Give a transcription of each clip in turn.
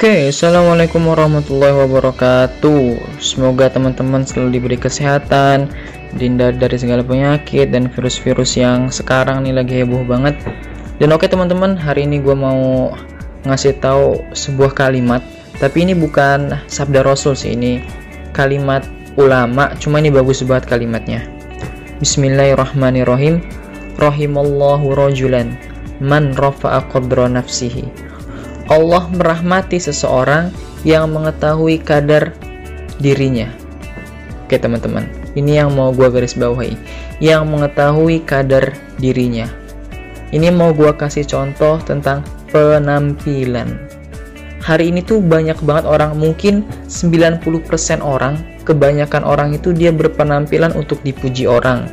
Oke, assalamualaikum warahmatullahi wabarakatuh. Semoga teman-teman selalu diberi kesehatan, dihindar dari segala penyakit dan virus-virus yang sekarang nih lagi heboh banget. Dan oke teman-teman, hari ini gue mau ngasih tahu sebuah kalimat, tapi ini bukan sabda Rasul sih, ini kalimat ulama. Cuma ini bagus banget kalimatnya. Bismillahirrahmanirrahim. Rahimallahu rajulan man rafa'a qadra nafsihi Allah merahmati seseorang yang mengetahui kadar dirinya. Oke teman-teman, ini yang mau gue garis bawahi. Yang mengetahui kadar dirinya. Ini mau gue kasih contoh tentang penampilan. Hari ini tuh banyak banget orang, mungkin 90% orang, kebanyakan orang itu dia berpenampilan untuk dipuji orang.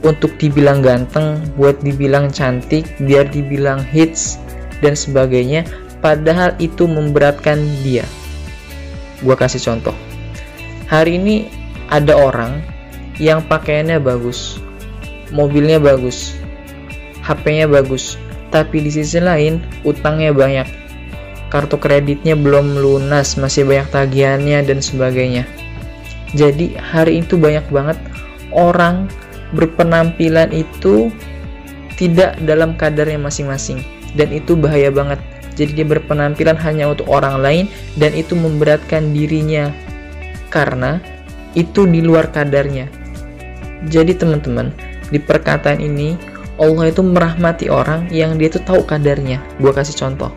Untuk dibilang ganteng, buat dibilang cantik, biar dibilang hits, dan sebagainya padahal itu memberatkan dia. Gua kasih contoh. Hari ini ada orang yang pakaiannya bagus, mobilnya bagus, HP-nya bagus, tapi di sisi lain utangnya banyak. Kartu kreditnya belum lunas, masih banyak tagihannya dan sebagainya. Jadi hari itu banyak banget orang berpenampilan itu tidak dalam kadarnya masing-masing dan itu bahaya banget jadi dia berpenampilan hanya untuk orang lain dan itu memberatkan dirinya karena itu di luar kadarnya. Jadi teman-teman, di perkataan ini Allah itu merahmati orang yang dia itu tahu kadarnya. Gua kasih contoh.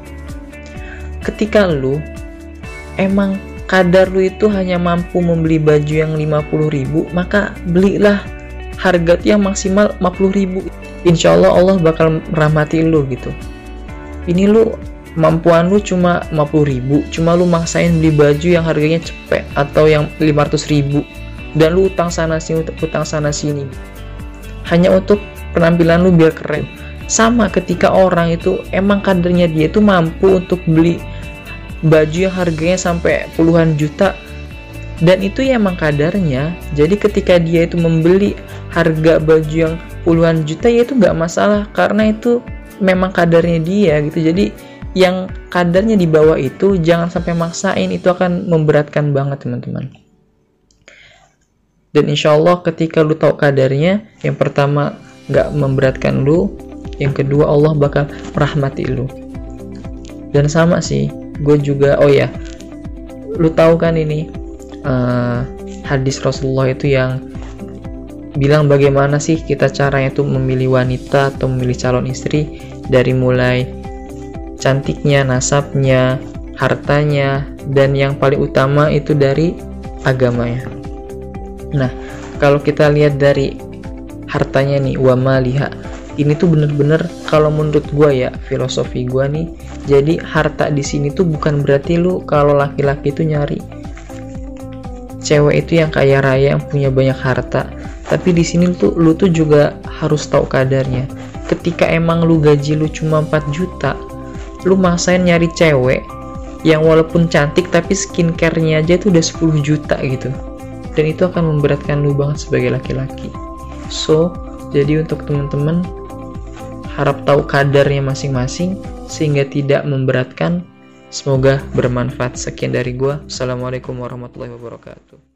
Ketika lu emang kadar lu itu hanya mampu membeli baju yang 50 ribu, maka belilah harga yang maksimal 50 ribu. Insya Allah Allah bakal merahmati lu gitu. Ini lu kemampuan lu cuma 50 ribu cuma lu maksain beli baju yang harganya cepet atau yang 500 ribu dan lu utang sana sini utang sana sini. Hanya untuk penampilan lu biar keren. Sama ketika orang itu emang kadernya dia itu mampu untuk beli baju yang harganya sampai puluhan juta dan itu ya emang kadarnya. Jadi ketika dia itu membeli harga baju yang puluhan juta ya itu nggak masalah karena itu memang kadarnya dia gitu. Jadi yang kadarnya di bawah itu jangan sampai maksain. Itu akan memberatkan banget teman-teman. Dan insya Allah ketika lu tahu kadarnya yang pertama nggak memberatkan lu. Yang kedua Allah bakal merahmati lu. Dan sama sih gue juga oh ya lu tahu kan ini uh, hadis Rasulullah itu yang bilang bagaimana sih kita caranya tuh memilih wanita atau memilih calon istri dari mulai cantiknya, nasabnya, hartanya, dan yang paling utama itu dari agamanya. Nah, kalau kita lihat dari hartanya nih, wama liha, ini tuh bener-bener kalau menurut gua ya filosofi gua nih, jadi harta di sini tuh bukan berarti lu kalau laki-laki itu nyari cewek itu yang kaya raya yang punya banyak harta tapi di sini tuh lu tuh juga harus tahu kadarnya ketika emang lu gaji lu cuma 4 juta lu maksain nyari cewek yang walaupun cantik tapi skincare-nya aja tuh udah 10 juta gitu. Dan itu akan memberatkan lu banget sebagai laki-laki. So jadi untuk teman-teman harap tahu kadarnya masing-masing sehingga tidak memberatkan. Semoga bermanfaat sekian dari gua. Assalamualaikum warahmatullahi wabarakatuh